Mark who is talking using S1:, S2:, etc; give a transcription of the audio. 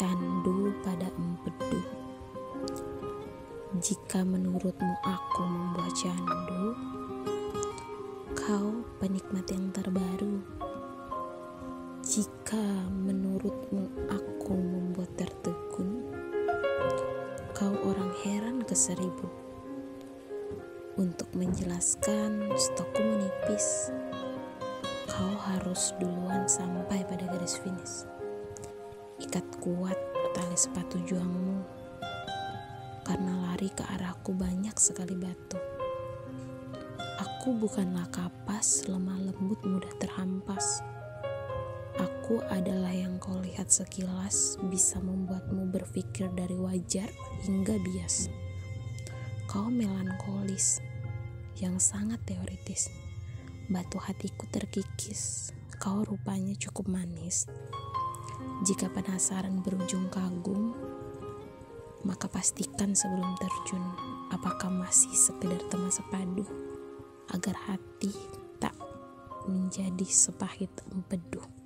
S1: candu pada empedu. Jika menurutmu aku membuat candu, kau penikmat yang terbaru. Jika menurutmu aku membuat tertegun, kau orang heran ke seribu. Untuk menjelaskan stokku menipis, kau harus duluan sampai pada garis finish. Ikat kuat tali sepatu juangmu, karena lari ke arahku banyak sekali batu. Aku bukanlah kapas, lemah lembut, mudah terhampas. Aku adalah yang kau lihat sekilas bisa membuatmu berpikir dari wajar hingga bias. Kau melankolis yang sangat teoritis. Batu hatiku terkikis. Kau rupanya cukup manis. Jika penasaran berujung kagum, maka pastikan sebelum terjun apakah masih sekedar teman sepadu agar hati tak menjadi sepahit empedu.